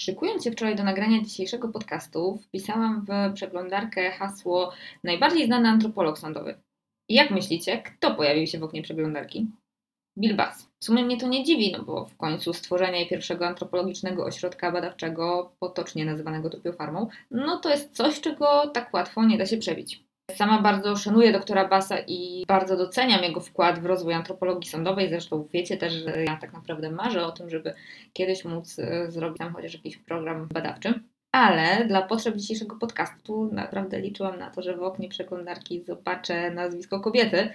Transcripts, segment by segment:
Szykując się wczoraj do nagrania dzisiejszego podcastu, wpisałam w przeglądarkę hasło najbardziej znany antropolog sądowy. I jak myślicie, kto pojawił się w oknie przeglądarki? Bill Bass. W sumie mnie to nie dziwi, no bo w końcu stworzenie pierwszego antropologicznego ośrodka badawczego, potocznie nazywanego Tupiofarmą, no to jest coś, czego tak łatwo nie da się przebić. Sama bardzo szanuję doktora Bassa i bardzo doceniam jego wkład w rozwój antropologii sądowej. Zresztą wiecie też, że ja tak naprawdę marzę o tym, żeby kiedyś móc e, zrobić tam chociaż jakiś program badawczy. Ale dla potrzeb dzisiejszego podcastu naprawdę liczyłam na to, że w oknie przeglądarki zobaczę nazwisko kobiety.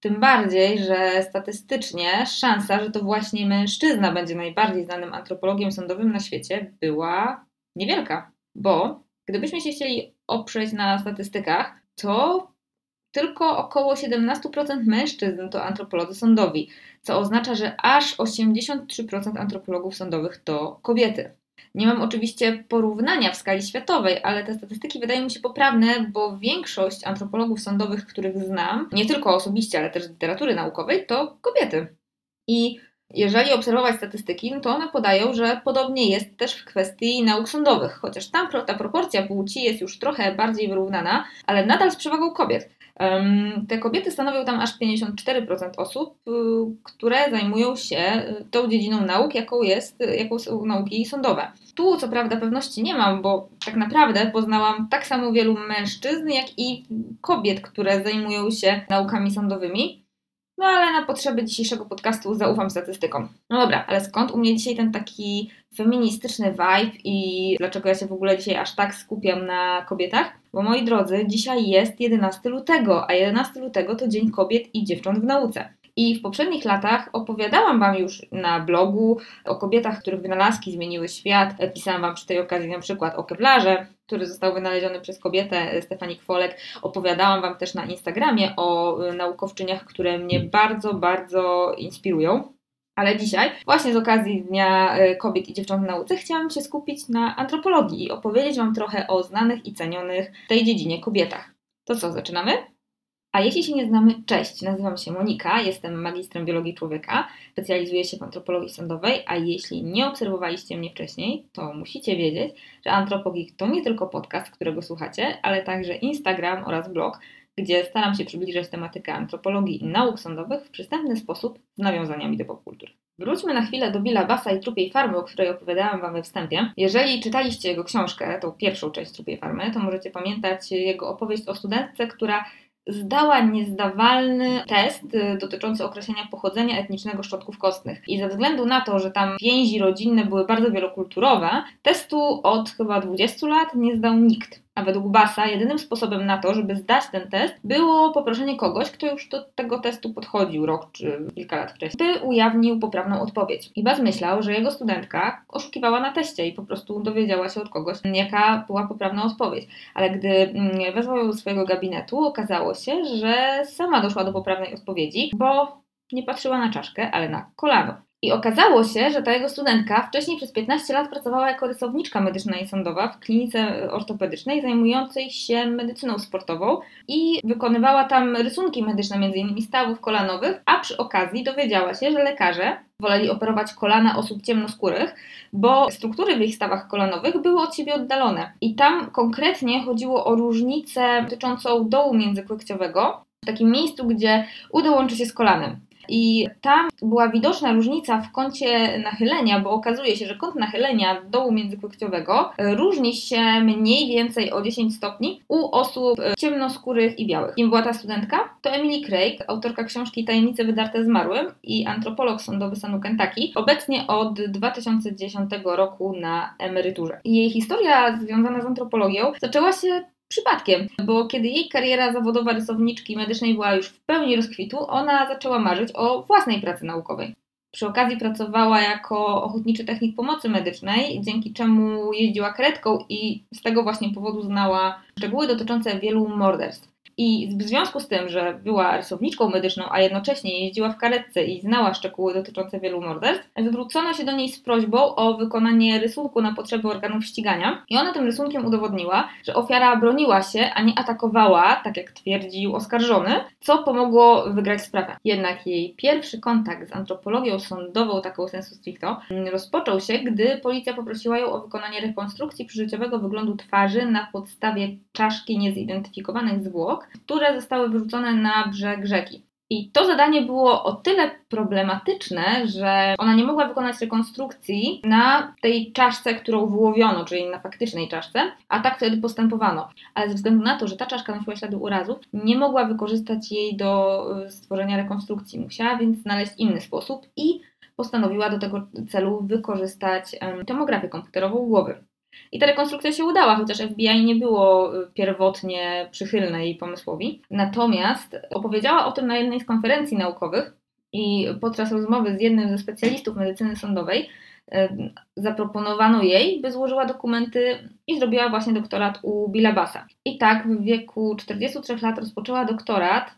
Tym bardziej, że statystycznie szansa, że to właśnie mężczyzna będzie najbardziej znanym antropologiem sądowym na świecie, była niewielka. Bo gdybyśmy się chcieli oprzeć na statystykach, to tylko około 17% mężczyzn to antropolodzy sądowi, co oznacza, że aż 83% antropologów sądowych to kobiety. Nie mam oczywiście porównania w skali światowej, ale te statystyki wydają mi się poprawne, bo większość antropologów sądowych, których znam, nie tylko osobiście, ale też z literatury naukowej, to kobiety. I jeżeli obserwować statystyki, no to one podają, że podobnie jest też w kwestii nauk sądowych, chociaż tam ta proporcja płci jest już trochę bardziej wyrównana, ale nadal z przewagą kobiet. Te kobiety stanowią tam aż 54% osób, y, które zajmują się y, tą dziedziną nauk, jaką, jest, jaką są nauki sądowe. Tu co prawda pewności nie mam, bo tak naprawdę poznałam tak samo wielu mężczyzn, jak i kobiet, które zajmują się naukami sądowymi. No ale na potrzeby dzisiejszego podcastu zaufam statystykom. No dobra, ale skąd u mnie dzisiaj ten taki feministyczny vibe i dlaczego ja się w ogóle dzisiaj aż tak skupiam na kobietach? Bo moi drodzy, dzisiaj jest 11 lutego, a 11 lutego to Dzień Kobiet i Dziewcząt w Nauce. I w poprzednich latach opowiadałam Wam już na blogu o kobietach, których wynalazki zmieniły świat. Pisałam Wam przy tej okazji na przykład o Kevlarze, który został wynaleziony przez kobietę Stefani Kwolek. Opowiadałam Wam też na Instagramie o y, naukowczyniach, które mnie bardzo, bardzo inspirują. Ale dzisiaj, właśnie z okazji Dnia y, Kobiet i Dziewcząt w Nauce, chciałam się skupić na antropologii i opowiedzieć Wam trochę o znanych i cenionych w tej dziedzinie kobietach. To co, zaczynamy? A jeśli się nie znamy, cześć, nazywam się Monika, jestem magistrem biologii człowieka, specjalizuję się w antropologii sądowej, a jeśli nie obserwowaliście mnie wcześniej, to musicie wiedzieć, że Antropogik to nie tylko podcast, którego słuchacie, ale także Instagram oraz blog, gdzie staram się przybliżać tematykę antropologii i nauk sądowych w przystępny sposób z nawiązaniami do popkultury. Wróćmy na chwilę do Billa Bassa i Trupiej Farmy, o której opowiadałam Wam we wstępie. Jeżeli czytaliście jego książkę, tą pierwszą część Trupiej Farmy, to możecie pamiętać jego opowieść o studentce, która zdała niezdawalny test y, dotyczący określenia pochodzenia etnicznego szczątków kostnych. I ze względu na to, że tam więzi rodzinne były bardzo wielokulturowe, testu od chyba 20 lat nie zdał nikt. A według Basa jedynym sposobem na to, żeby zdać ten test, było poproszenie kogoś, kto już do tego testu podchodził rok czy kilka lat wcześniej, by ujawnił poprawną odpowiedź. I Bas myślał, że jego studentka oszukiwała na teście i po prostu dowiedziała się od kogoś, jaka była poprawna odpowiedź. Ale gdy mm, wezwał ją do swojego gabinetu, okazało się, że sama doszła do poprawnej odpowiedzi, bo nie patrzyła na czaszkę, ale na kolano. I okazało się, że ta jego studentka wcześniej przez 15 lat pracowała jako rysowniczka medyczna i sądowa w klinice ortopedycznej zajmującej się medycyną sportową i wykonywała tam rysunki medyczne, m.in. stawów kolanowych, a przy okazji dowiedziała się, że lekarze woleli operować kolana osób ciemnoskórych, bo struktury w ich stawach kolanowych były od siebie oddalone. I tam konkretnie chodziło o różnicę dotyczącą dołu międzykłykciowego, w takim miejscu, gdzie udo łączy się z kolanem. I tam była widoczna różnica w kącie nachylenia, bo okazuje się, że kąt nachylenia dołu międzykłykciowego różni się mniej więcej o 10 stopni u osób ciemnoskórych i białych. Kim była ta studentka? To Emily Craig, autorka książki Tajemnice wydarte zmarłym i antropolog sądowy stanu Kentucky, obecnie od 2010 roku na emeryturze. Jej historia związana z antropologią zaczęła się przypadkiem, bo kiedy jej kariera zawodowa rysowniczki medycznej była już w pełni rozkwitu, ona zaczęła marzyć o własnej pracy naukowej. Przy okazji pracowała jako ochotniczy technik pomocy medycznej, dzięki czemu jeździła karetką i z tego właśnie powodu znała szczegóły dotyczące wielu morderstw. I w związku z tym, że była rysowniczką medyczną, a jednocześnie jeździła w karetce i znała szczegóły dotyczące wielu morderstw, zwrócono się do niej z prośbą o wykonanie rysunku na potrzeby organów ścigania. I ona tym rysunkiem udowodniła, że ofiara broniła się, a nie atakowała, tak jak twierdził oskarżony, co pomogło wygrać sprawę. Jednak jej pierwszy kontakt z antropologią sądową, taką sensu stricto, rozpoczął się, gdy policja poprosiła ją o wykonanie rekonstrukcji przyżyciowego wyglądu twarzy na podstawie czaszki niezidentyfikowanych zwłok, które zostały wyrzucone na brzeg rzeki. I to zadanie było o tyle problematyczne, że ona nie mogła wykonać rekonstrukcji na tej czaszce, którą wyłowiono, czyli na faktycznej czaszce, a tak wtedy postępowano. Ale ze względu na to, że ta czaszka nosiła ślady urazów, nie mogła wykorzystać jej do y, stworzenia rekonstrukcji. Musiała więc znaleźć inny sposób i postanowiła do tego celu wykorzystać tomografię komputerową głowy. I ta rekonstrukcja się udała, chociaż FBI nie było y, pierwotnie przychylne jej pomysłowi. Natomiast opowiedziała o tym na jednej z konferencji naukowych i podczas rozmowy z jednym ze specjalistów medycyny sądowej y, zaproponowano jej, by złożyła dokumenty i zrobiła właśnie doktorat u Billa Bassa. I tak w wieku 43 lat rozpoczęła doktorat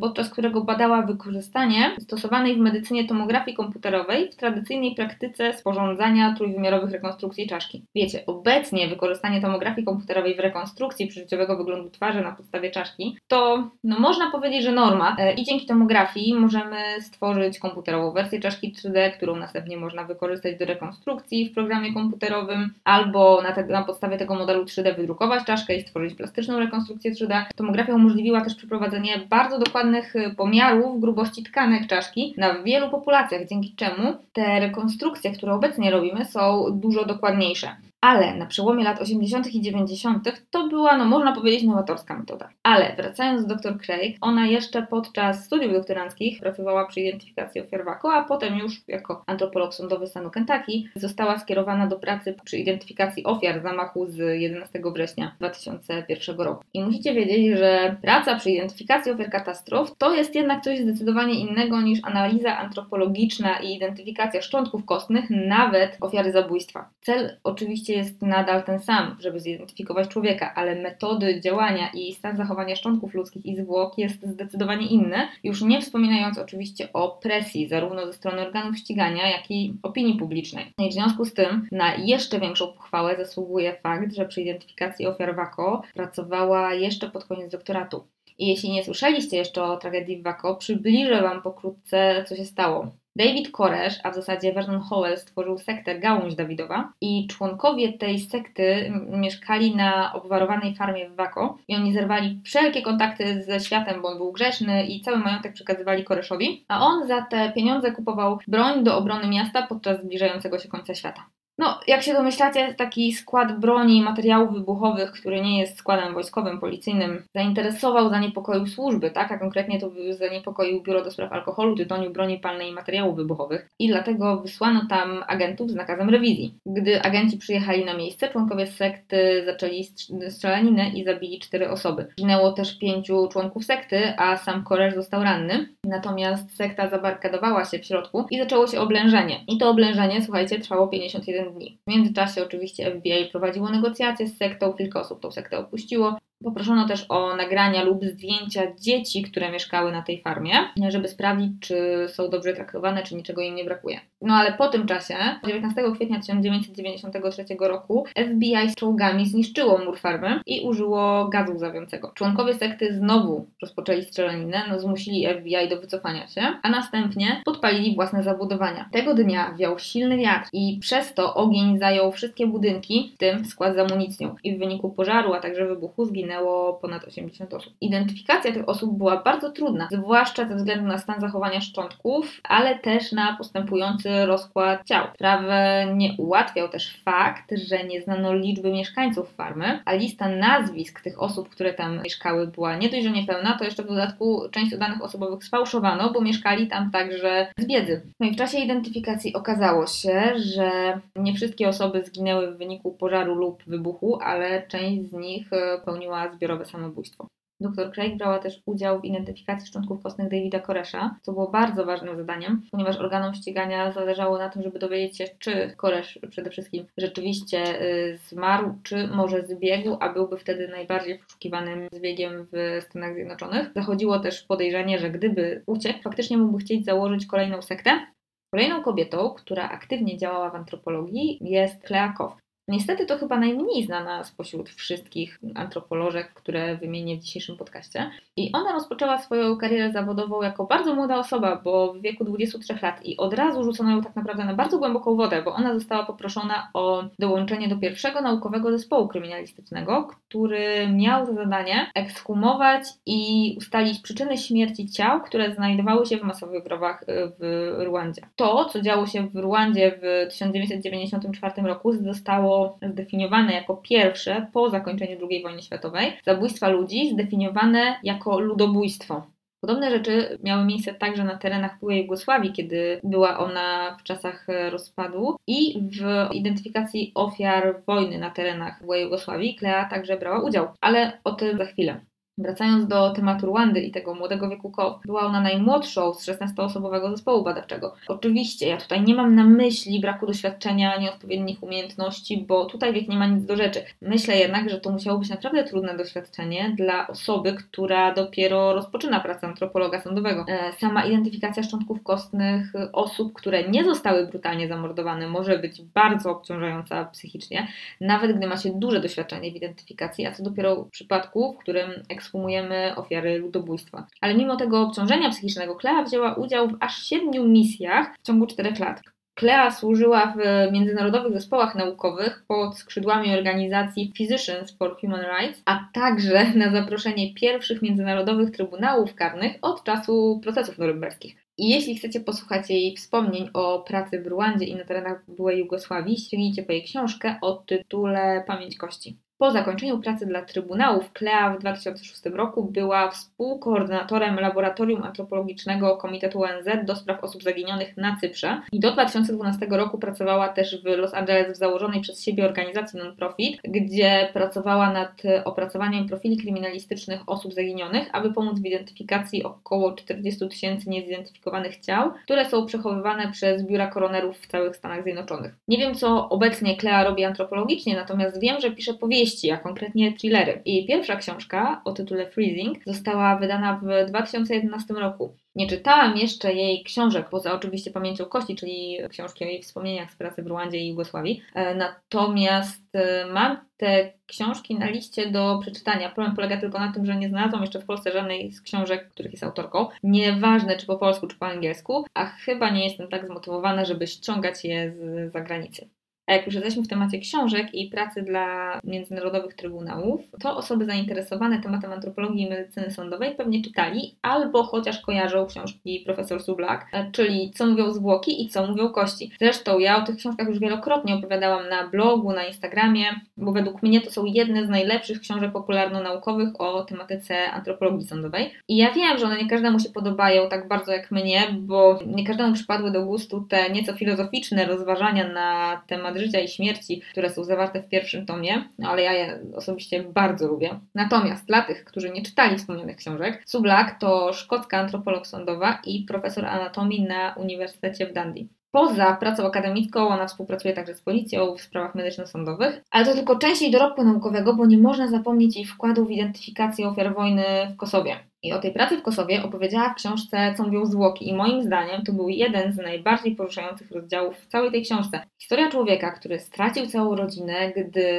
podczas którego badała wykorzystanie stosowanej w medycynie tomografii komputerowej w tradycyjnej praktyce sporządzania trójwymiarowych rekonstrukcji czaszki. Wiecie, obecnie wykorzystanie tomografii komputerowej w rekonstrukcji przyżyciowego wyglądu twarzy na podstawie czaszki to, no można powiedzieć, że norma e, i dzięki tomografii możemy stworzyć komputerową wersję czaszki 3D, którą następnie można wykorzystać do rekonstrukcji w programie komputerowym albo na, te, na podstawie tego modelu 3D wydrukować czaszkę i stworzyć plastyczną rekonstrukcję 3D. Tomografia umożliwiła też przeprowadzenie bardzo bardzo dokładnych y, pomiarów grubości tkanek czaszki na wielu populacjach, dzięki czemu te rekonstrukcje, które obecnie robimy, są dużo dokładniejsze. Ale na przełomie lat 80. i 90. to była, no można powiedzieć, nowatorska metoda. Ale wracając do dr Craig, ona jeszcze podczas studiów doktoranckich pracowała przy identyfikacji ofiar WAKO, a potem już jako antropolog sądowy stanu Kentucky została skierowana do pracy przy identyfikacji ofiar zamachu z 11 września 2001 roku. I musicie wiedzieć, że praca przy identyfikacji ofiar katastrof to jest jednak coś zdecydowanie innego niż analiza antropologiczna i identyfikacja szczątków kostnych, nawet ofiary zabójstwa. Cel oczywiście jest nadal ten sam, żeby zidentyfikować człowieka, ale metody działania i stan zachowania szczątków ludzkich i zwłok jest zdecydowanie inny, już nie wspominając oczywiście o presji zarówno ze strony organów ścigania, jak i opinii publicznej. No I w związku z tym na jeszcze większą pochwałę zasługuje fakt, że przy identyfikacji ofiar WAKO pracowała jeszcze pod koniec doktoratu. I jeśli nie słyszeliście jeszcze o tragedii w Waco, przybliżę Wam pokrótce, co się stało. David Koresh, a w zasadzie Vernon Howell stworzył sektę Gałąź Dawidowa i członkowie tej sekty mieszkali na obwarowanej farmie w Waco i oni zerwali wszelkie kontakty ze światem, bo on był grzeszny i cały majątek przekazywali Koreszowi, a on za te pieniądze kupował broń do obrony miasta podczas zbliżającego się końca świata. No, jak się domyślacie, taki skład broni i materiałów wybuchowych, który nie jest składem wojskowym, policyjnym, zainteresował, zaniepokoił służby, tak? A konkretnie to zaniepokoił Biuro do Spraw Alkoholu, Tytoniu, Broni Palnej i Materiałów Wybuchowych. I dlatego wysłano tam agentów z nakazem rewizji. Gdy agenci przyjechali na miejsce, członkowie sekty zaczęli strzelaninę i zabili cztery osoby. Zginęło też pięciu członków sekty, a sam Koresz został ranny. Natomiast sekta zabarkadowała się w środku i zaczęło się oblężenie. I to oblężenie, słuchajcie, trwało 51 dni. W międzyczasie oczywiście FBI prowadziło negocjacje z sektą, kilka osób tą sektę opuściło. Poproszono też o nagrania lub zdjęcia dzieci, które mieszkały na tej farmie, żeby sprawdzić, czy są dobrze traktowane, czy niczego im nie brakuje. No ale po tym czasie, 19 kwietnia 1993 roku, FBI z czołgami zniszczyło mur farmy i użyło gazu łzawiącego. Członkowie sekty znowu rozpoczęli strzelaninę, no zmusili FBI do wycofania się, a następnie podpalili własne zabudowania. Tego dnia wiał silny wiatr i przez to ogień zajął wszystkie budynki, w tym skład z amunicją. I w wyniku pożaru, a także wybuchu zginęło ponad 80 osób. Identyfikacja tych osób była bardzo trudna, zwłaszcza ze względu na stan zachowania szczątków, ale też na postępujący rozkład ciał. Sprawę nie ułatwiał też fakt, że nie znano liczby mieszkańców farmy, a lista nazwisk tych osób, które tam mieszkały była nie dość, że niepełna, to jeszcze w dodatku część danych osobowych sfałszowano, bo mieszkali tam także z biedy. No i w czasie identyfikacji okazało się, że nie wszystkie osoby zginęły w wyniku pożaru lub wybuchu, ale część z nich e, pełniła zbiorowe samobójstwo. Dr Craig brała też udział w identyfikacji szczątków kostnych Davida Koresza, co było bardzo ważnym zadaniem, ponieważ organom ścigania zależało na tym, żeby dowiedzieć się, czy Koresz przede wszystkim rzeczywiście y, zmarł, czy może zbiegł, a byłby wtedy najbardziej poszukiwanym zbiegiem w Stanach Zjednoczonych. Zachodziło też podejrzenie, że gdyby uciekł, faktycznie mógłby chcieć założyć kolejną sektę, Kolejną kobietą, która aktywnie działała w antropologii jest Koff. Niestety to chyba najmniej znana spośród wszystkich antropolożek, które wymienię w dzisiejszym podcaście. I ona rozpoczęła swoją karierę zawodową jako bardzo młoda osoba, bo w wieku 23 lat i od razu rzucono ją tak naprawdę na bardzo głęboką wodę, bo ona została poproszona o dołączenie do pierwszego naukowego zespołu kryminalistycznego, który miał za zadanie ekshumować i ustalić przyczyny śmierci ciał, które znajdowały się w masowych grobach y, w Rwandzie. To, co działo się w Rwandzie w 1994 roku, zostało zdefiniowane jako pierwsze po zakończeniu II wojny światowej zabójstwa ludzi zdefiniowane jako ludobójstwo. Podobne rzeczy miały miejsce także na terenach byłej Jugosławii, kiedy była ona w czasach rozpadu i w identyfikacji ofiar wojny na terenach byłej Jugosławii Klea także brała udział, ale o tym za chwilę. Wracając do tematu Rwandy i tego młodego wieku KOP, była ona najmłodszą z 16-osobowego zespołu badawczego. Oczywiście, ja tutaj nie mam na myśli braku doświadczenia, nieodpowiednich umiejętności, bo tutaj wiek nie ma nic do rzeczy. Myślę jednak, że to musiało być naprawdę trudne doświadczenie dla osoby, która dopiero rozpoczyna pracę antropologa sądowego. E, sama identyfikacja szczątków kostnych osób, które nie zostały brutalnie zamordowane, może być bardzo obciążająca psychicznie, nawet gdy ma się duże doświadczenie w identyfikacji, a co dopiero w przypadku, w którym ekshumujemy ofiary ludobójstwa. Ale mimo tego obciążenia psychicznego Klea wzięła udział w aż siedmiu misjach w ciągu czterech lat. Klea służyła w międzynarodowych zespołach naukowych pod skrzydłami organizacji Physicians for Human Rights, a także na zaproszenie pierwszych międzynarodowych trybunałów karnych od czasu procesów norymberskich. I jeśli chcecie posłuchać jej wspomnień o pracy w Ruandzie i na terenach byłej Jugosławii, ściągnijcie po jej książkę o tytule Pamięć Kości. Po zakończeniu pracy dla Trybunałów, Klea w 2006 roku była współkoordynatorem Laboratorium Antropologicznego Komitetu ONZ do spraw osób zaginionych na Cyprze i do 2012 roku pracowała też w Los Angeles w założonej przez siebie organizacji non-profit, gdzie pracowała nad opracowaniem profili kryminalistycznych osób zaginionych, aby pomóc w identyfikacji około 40 tysięcy niezidentyfikowanych ciał, które są przechowywane przez biura koronerów w całych Stanach Zjednoczonych. Nie wiem, co obecnie Klea robi antropologicznie, natomiast wiem, że pisze powieści powieści, a konkretnie thrillery. Jej pierwsza książka o tytule Freezing została wydana w 2011 roku. Nie czytałam jeszcze jej książek, poza oczywiście Pamięcią Kości, czyli książki o jej wspomnieniach z pracy w Rwandzie i Jugosławii. E, natomiast e, mam te książki na liście do przeczytania. Problem polega tylko na tym, że nie znalazłam jeszcze w Polsce żadnej z książek, których jest autorką. Nieważne, czy po polsku, czy po angielsku, a chyba nie jestem tak zmotywowana, żeby ściągać je z zagranicy. A jak już jesteśmy w temacie książek i pracy dla międzynarodowych trybunałów, to osoby zainteresowane tematem antropologii i medycyny sądowej pewnie czytali albo chociaż kojarzą książki profesor Sublak, czyli Co mówią zwłoki i Co mówią kości. Zresztą ja o tych książkach już wielokrotnie opowiadałam na blogu, na Instagramie, bo według mnie to są jedne z najlepszych książek popularno-naukowych o tematyce antropologii sądowej. I ja wiem, że one nie każdemu się podobają tak bardzo jak mnie, bo nie każdemu przypadły do gustu te nieco filozoficzne rozważania na temat życia i śmierci, które są zawarte w pierwszym tomie, no ale ja je osobiście bardzo lubię. Natomiast dla tych, którzy nie czytali wspomnianych książek, Sublak to szkocka antropolog sądowa i profesor anatomii na Uniwersytecie w Dundee. Poza pracą akademicką ona współpracuje także z policją w sprawach medyczno-sądowych, ale to tylko część jej dorobku naukowego, bo nie można zapomnieć jej wkładu w identyfikację ofiar wojny w Kosowie. I o tej pracy w Kosowie opowiedziała w książce Co mówią zwłoki i moim zdaniem to był jeden z najbardziej poruszających rozdziałów w całej tej książce. Historia człowieka, który stracił całą rodzinę, gdy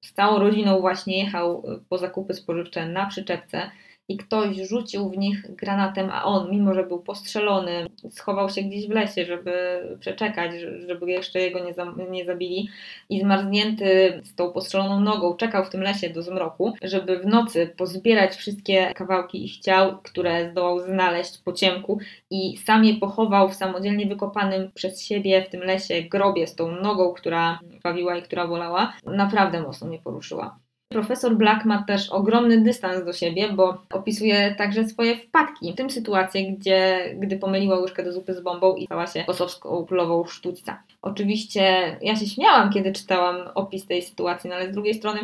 z całą rodziną właśnie jechał po zakupy spożywcze na przyczepce i ktoś rzucił w nich granatem, a on, mimo że był postrzelony, schował się gdzieś w lesie, żeby przeczekać, żeby jeszcze jego nie, za, nie zabili i zmarznięty z tą postrzeloną nogą czekał w tym lesie do zmroku, żeby w nocy pozbierać wszystkie kawałki ich ciał, które zdołał znaleźć po ciemku i sam je pochował w samodzielnie wykopanym przez siebie w tym lesie grobie z tą nogą, która bawiła i która bolała, naprawdę mocno mnie poruszyła. Profesor Black ma też ogromny dystans do siebie, bo opisuje także swoje wpadki, w tym sytuację, gdzie, gdy pomyliła łyżkę do zupy z bombą i stała się kosowską królową sztućca. Oczywiście ja się śmiałam, kiedy czytałam opis tej sytuacji, no ale z drugiej strony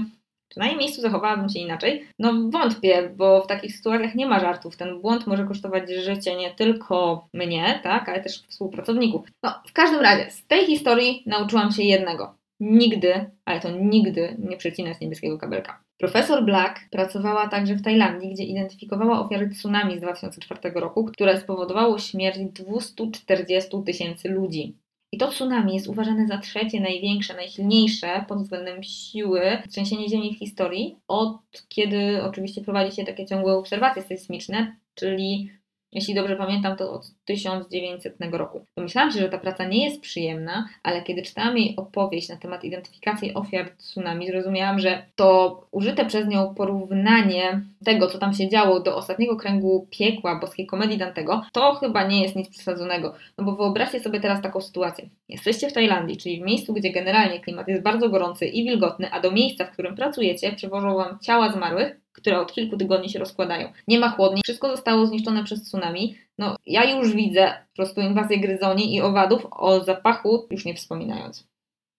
Czy na jej miejscu zachowałabym się inaczej? No wątpię, bo w takich sytuacjach nie ma żartów. Ten błąd może kosztować życie nie tylko mnie, tak, ale też współpracowników. No, w każdym razie, z tej historii nauczyłam się jednego. Nigdy, ale to nigdy nie przecinać niebieskiego kabelka. Profesor Black pracowała także w Tajlandii, gdzie identyfikowała ofiary tsunami z 2004 roku, które spowodowało śmierć 240 tysięcy ludzi. I to tsunami jest uważane za trzecie największe, najsilniejsze pod względem siły trzęsienie ziemi w historii, od kiedy oczywiście prowadzi się takie ciągłe obserwacje sejsmiczne, czyli jeśli dobrze pamiętam, to od 1900 roku. Pomyślałam się, że ta praca nie jest przyjemna, ale kiedy czytałam jej opowieść na temat identyfikacji ofiar tsunami, zrozumiałam, że to użyte przez nią porównanie tego, co tam się działo, do ostatniego kręgu piekła boskiej komedii Dantego, to chyba nie jest nic przesadzonego. No bo wyobraźcie sobie teraz taką sytuację. Jesteście w Tajlandii, czyli w miejscu, gdzie generalnie klimat jest bardzo gorący i wilgotny, a do miejsca, w którym pracujecie, przywożą wam ciała zmarłych, które od kilku tygodni się rozkładają. Nie ma chłodni, wszystko zostało zniszczone przez tsunami. No, ja już widzę po prostu inwazję gryzoni i owadów, o zapachu już nie wspominając.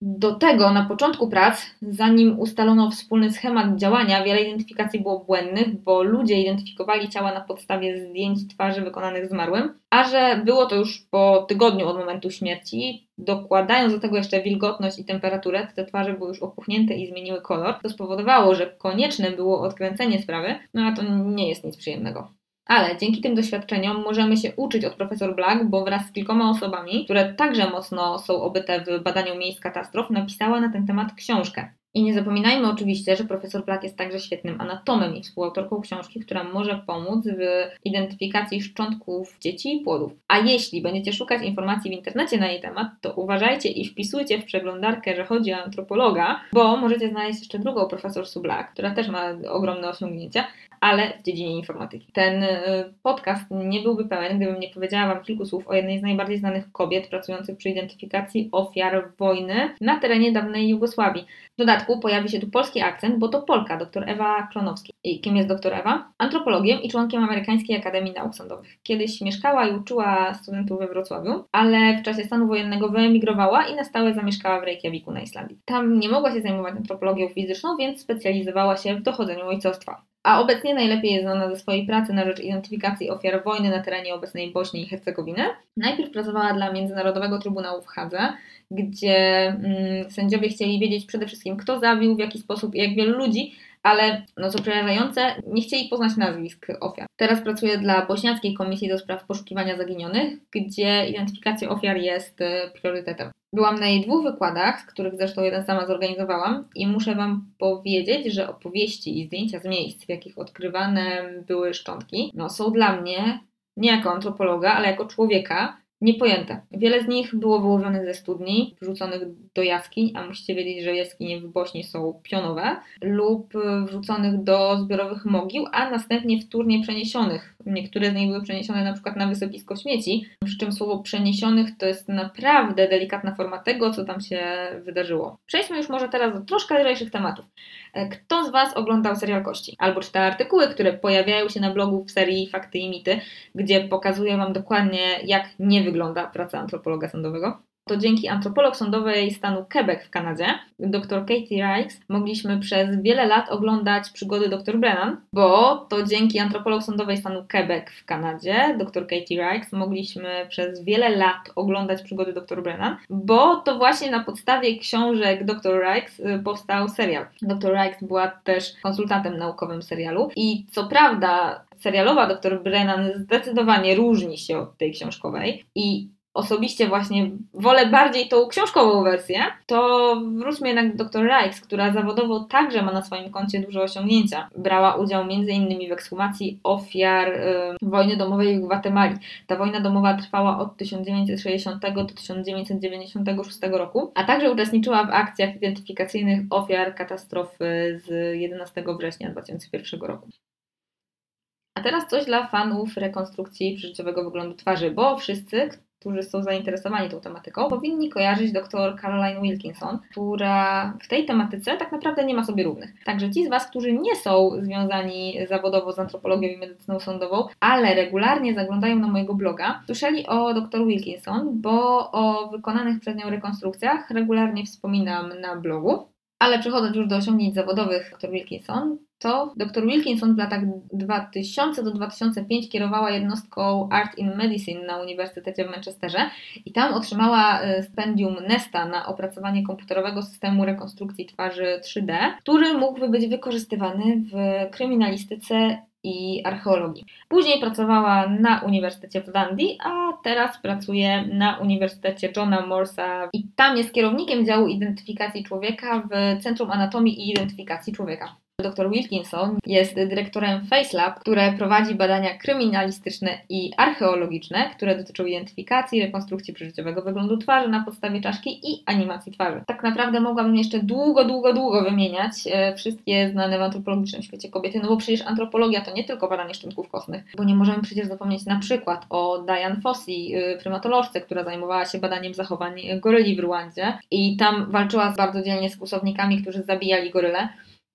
Do tego na początku prac, zanim ustalono wspólny schemat działania, wiele identyfikacji było błędnych, bo ludzie identyfikowali ciała na podstawie zdjęć twarzy wykonanych zmarłym, a że było to już po tygodniu od momentu śmierci, dokładając do tego jeszcze wilgotność i temperaturę, te twarze były już opuchnięte i zmieniły kolor, to spowodowało, że konieczne było odkręcenie sprawy, no a to nie jest nic przyjemnego. Ale dzięki tym doświadczeniom możemy się uczyć od profesor Black, bo wraz z kilkoma osobami, które także mocno są obyte w badaniu miejsc katastrof, napisała na ten temat książkę. I nie zapominajmy oczywiście, że profesor Black jest także świetnym anatomem i współautorką książki, która może pomóc w identyfikacji szczątków dzieci i płodów. A jeśli będziecie szukać informacji w internecie na jej temat, to uważajcie i wpisujcie w przeglądarkę, że chodzi o antropologa, bo możecie znaleźć jeszcze drugą profesor Black, która też ma ogromne osiągnięcia, ale w dziedzinie informatyki. Ten y, podcast nie byłby pełen, gdybym nie powiedziała Wam kilku słów o jednej z najbardziej znanych kobiet pracujących przy identyfikacji ofiar wojny na terenie dawnej Jugosławii. W dodatku pojawi się tu polski akcent, bo to Polka, dr Ewa Klonowski. I kim jest dr Ewa? Antropologiem i członkiem Amerykańskiej Akademii Nauk Sądowych. Kiedyś mieszkała i uczyła studentów we Wrocławiu, ale w czasie stanu wojennego wyemigrowała i na stałe zamieszkała w Reykjaviku na Islandii. Tam nie mogła się zajmować antropologią fizyczną, więc specjalizowała się w dochodzeniu ojcostwa a obecnie najlepiej jest znana ze swojej pracy na rzecz identyfikacji ofiar wojny na terenie obecnej Bośni i Hercegowiny. Najpierw pracowała dla Międzynarodowego Trybunału w Hadze, gdzie mm, sędziowie chcieli wiedzieć przede wszystkim, kto zabił, w jaki sposób i jak wielu ludzi, ale no co przerażające, nie chcieli poznać nazwisk ofiar. Teraz pracuję dla Bośniackiej Komisji do Spraw Poszukiwania Zaginionych, gdzie identyfikacja ofiar jest y, priorytetem. Byłam na jej dwóch wykładach, z których zresztą jeden sama zorganizowałam i muszę Wam powiedzieć, że opowieści i zdjęcia z miejsc, w jakich odkrywane były szczątki, no, są dla mnie, nie jako antropologa, ale jako człowieka, niepojęte. Wiele z nich było wyłowionych ze studni, wrzuconych do jaskiń, a musicie wiedzieć, że jaskinie w Bośni są pionowe, lub wrzuconych do zbiorowych mogił, a następnie wtórnie przeniesionych. Niektóre z nich były przeniesione na przykład na wysypisko śmieci, przy czym słowo przeniesionych to jest naprawdę delikatna forma tego, co tam się wydarzyło. Przejdźmy już może teraz do troszkę lżejszych tematów. Kto z Was oglądał serial Kości? Albo czyta artykuły, które pojawiają się na blogu w serii Fakty i Mity, gdzie pokazuję Wam dokładnie, jak nie wygląda praca antropologa sądowego? To dzięki antropolog sądowej stanu Quebec w Kanadzie, dr Katie Rikes, mogliśmy przez wiele lat oglądać przygody dr Brennan, bo to dzięki antropolog sądowej stanu Quebec w Kanadzie, dr Katie Rikes, mogliśmy przez wiele lat oglądać przygody dr Brennan, bo to właśnie na podstawie książek dr Rikes y, powstał serial. Dr Rikes była też konsultantem naukowym serialu i co prawda serialowa dr Brennan zdecydowanie różni się od tej książkowej i osobiście właśnie wolę bardziej tą książkową wersję, to wróćmy jednak do dr Reichs, która zawodowo także ma na swoim koncie duże osiągnięcia. Brała udział m.in. w ekshumacji ofiar y, wojny domowej w Gwatemali. Ta wojna domowa trwała od 1960 do 1996 roku, a także uczestniczyła w akcjach identyfikacyjnych ofiar katastrofy z 11 września 2001 roku. A teraz coś dla fanów rekonstrukcji przeżyciowego wyglądu twarzy, bo wszyscy, którzy są zainteresowani tą tematyką, powinni kojarzyć dr Caroline Wilkinson, która w tej tematyce tak naprawdę nie ma sobie równych. Także ci z Was, którzy nie są związani zawodowo z antropologią i medycyną sądową, ale regularnie zaglądają na mojego bloga, słyszeli o dr Wilkinson, bo o wykonanych przez nią rekonstrukcjach regularnie wspominam na blogu. Ale przechodząc już do osiągnięć zawodowych dr Wilkinson, to dr Wilkinson w latach 2000 do 2005 kierowała jednostką Art in Medicine na Uniwersytecie w Manchesterze i tam otrzymała e, stypendium Nesta na opracowanie komputerowego systemu rekonstrukcji twarzy 3D, który mógłby być wykorzystywany w kryminalistyce i archeologii. Później pracowała na Uniwersytecie w Dundee, a teraz pracuje na Uniwersytecie Johna Morsa i tam jest kierownikiem działu identyfikacji człowieka w Centrum Anatomii i Identyfikacji Człowieka. Dr Wilkinson jest dyrektorem FaceLab, które prowadzi badania kryminalistyczne i archeologiczne, które dotyczą identyfikacji, rekonstrukcji przeżyciowego wyglądu twarzy na podstawie czaszki i animacji twarzy. Tak naprawdę mogłabym jeszcze długo, długo, długo wymieniać e, wszystkie znane w antropologicznym świecie kobiety, no bo przecież antropologia to nie tylko badanie szczątków kostnych, bo nie możemy przecież zapomnieć na przykład o Diane Fossey, e, prymatolożce, która zajmowała się badaniem zachowań goryli w Rwandzie i tam walczyła bardzo dzielnie z kłusownikami, którzy zabijali goryle.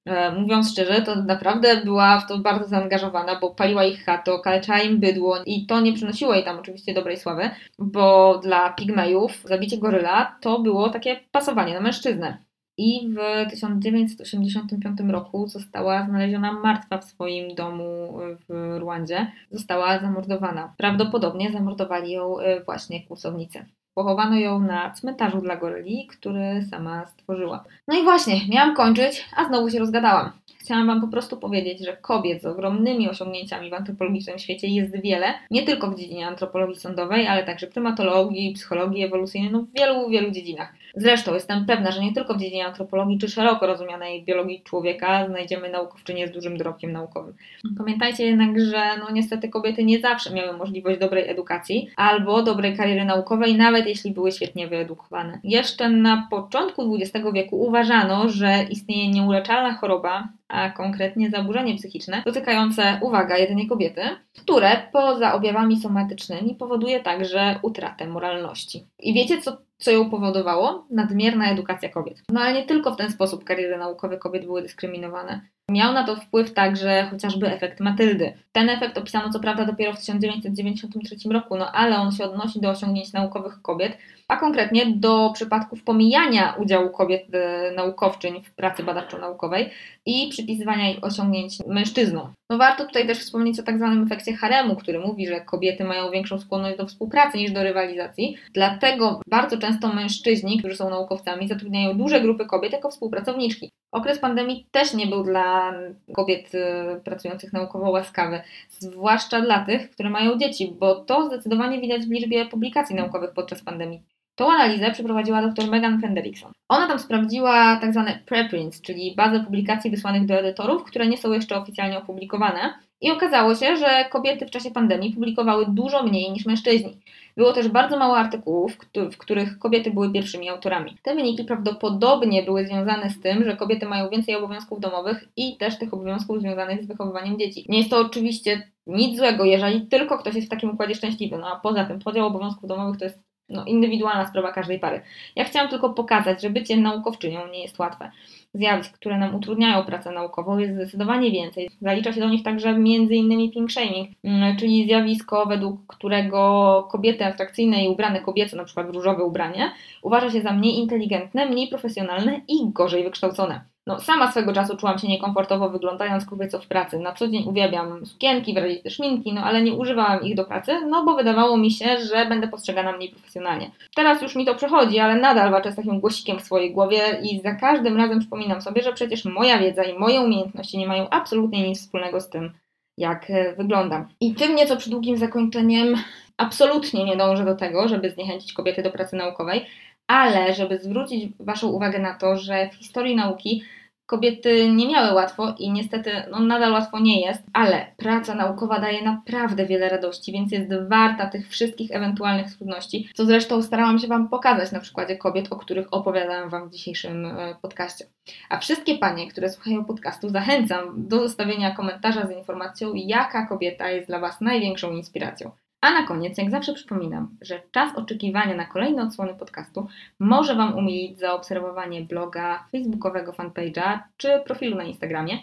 E, mówiąc szczerze, to naprawdę była w to bardzo zaangażowana, bo paliła ich chato, okaleczała im bydło i to nie przynosiło jej tam oczywiście dobrej sławy, bo dla pigmejów zabicie goryla to było takie pasowanie na mężczyznę. I w 1985 roku została znaleziona martwa w swoim domu w Rwandzie. Została zamordowana. Prawdopodobnie zamordowali ją e, właśnie kłusownicy. Pochowano ją na cmentarzu dla goryli, który sama stworzyła. No i właśnie, miałam kończyć, a znowu się rozgadałam. Chciałam Wam po prostu powiedzieć, że kobiet z ogromnymi osiągnięciami w antropologicznym świecie jest wiele, nie tylko w dziedzinie antropologii sądowej, ale także prymatologii, psychologii ewolucyjnej, no w wielu, wielu dziedzinach. Zresztą jestem pewna, że nie tylko w dziedzinie antropologii czy szeroko rozumianej biologii człowieka znajdziemy naukowczynię z dużym dorobkiem naukowym. Pamiętajcie jednak, że no niestety kobiety nie zawsze miały możliwość dobrej edukacji albo dobrej kariery naukowej, nawet jeśli były świetnie wyedukowane. Jeszcze na początku XX wieku uważano, że istnieje nieuleczalna choroba, a konkretnie zaburzenie psychiczne dotykające, uwaga, jedynie kobiety, które poza objawami somatycznymi powoduje także utratę moralności. I wiecie, co, co ją powodowało? Nadmierna edukacja kobiet. No ale nie tylko w ten sposób kariery naukowe kobiet były dyskryminowane. Miał na to wpływ także chociażby efekt Matyldy. Ten efekt opisano co prawda dopiero w 1993 roku, no ale on się odnosi do osiągnięć naukowych kobiet, a konkretnie do przypadków pomijania udziału kobiet e, naukowczyń w pracy badawczo-naukowej i przypisywania ich osiągnięć mężczyznom. No warto tutaj też wspomnieć o tak zwanym efekcie haremu, który mówi, że kobiety mają większą skłonność do współpracy niż do rywalizacji. Dlatego bardzo często mężczyźni, którzy są naukowcami, zatrudniają duże grupy kobiet jako współpracowniczki. Okres pandemii też nie był dla kobiet e, pracujących naukowo łaskawy, zwłaszcza dla tych, które mają dzieci, bo to zdecydowanie widać w liczbie publikacji naukowych podczas pandemii. Tą analizę przeprowadziła dr Megan Fenderickson. Ona tam sprawdziła tak zwane preprints, czyli bazę publikacji wysłanych do edytorów, które nie są jeszcze oficjalnie opublikowane. I okazało się, że kobiety w czasie pandemii publikowały dużo mniej niż mężczyźni. Było też bardzo mało artykułów, w których kobiety były pierwszymi autorami. Te wyniki prawdopodobnie były związane z tym, że kobiety mają więcej obowiązków domowych i też tych obowiązków związanych z wychowywaniem dzieci. Nie jest to oczywiście nic złego, jeżeli tylko ktoś jest w takim układzie szczęśliwy. No a poza tym podział obowiązków domowych to jest no, indywidualna sprawa każdej pary. Ja chciałam tylko pokazać, że bycie naukowczynią nie jest łatwe. Zjawisk, które nam utrudniają pracę naukową jest zdecydowanie więcej. Zalicza się do nich także m.in. pink shaming, mm, czyli zjawisko, według którego kobiety atrakcyjne i ubrane kobieco, na przykład różowe ubranie, uważa się za mniej inteligentne, mniej profesjonalne i gorzej wykształcone. No, sama swego czasu czułam się niekomfortowo wyglądając kobieco w pracy. Na co dzień uwielbiam sukienki, wyraziste szminki, no ale nie używałam ich do pracy, no bo wydawało mi się, że będę postrzegana mniej profesjonalnie. Teraz już mi to przechodzi, ale nadal walczę z takim głosikiem w swojej głowie i za każdym razem przypominam sobie, że przecież moja wiedza i moje umiejętności nie mają absolutnie nic wspólnego z tym, jak e, wyglądam. I tym nieco przydługim zakończeniem absolutnie nie dążę do tego, żeby zniechęcić kobiety do pracy naukowej, ale żeby zwrócić Waszą uwagę na to, że w historii nauki kobiety nie miały łatwo i niestety no, nadal łatwo nie jest, ale praca naukowa daje naprawdę wiele radości, więc jest warta tych wszystkich ewentualnych trudności, co zresztą starałam się Wam pokazać na przykładzie kobiet, o których opowiadałam Wam w dzisiejszym e, podcaście. A wszystkie panie, które słuchają podcastu, zachęcam do zostawienia komentarza z informacją, jaka kobieta jest dla Was największą inspiracją. A na koniec, jak zawsze przypominam, że czas oczekiwania na kolejne odsłony podcastu może Wam umilić zaobserwowanie bloga, facebookowego fanpage'a czy profilu na Instagramie.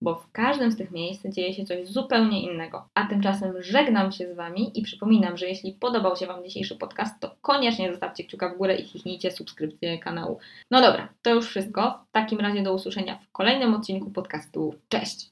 bo w każdym z tych miejsc dzieje się coś zupełnie innego. A tymczasem żegnam się z Wami i przypominam, że jeśli podobał się Wam dzisiejszy podcast, to koniecznie zostawcie kciuka w górę i kliknijcie subskrypcję kanału. No dobra, to już wszystko. W takim razie do usłyszenia w kolejnym odcinku podcastu. Cześć!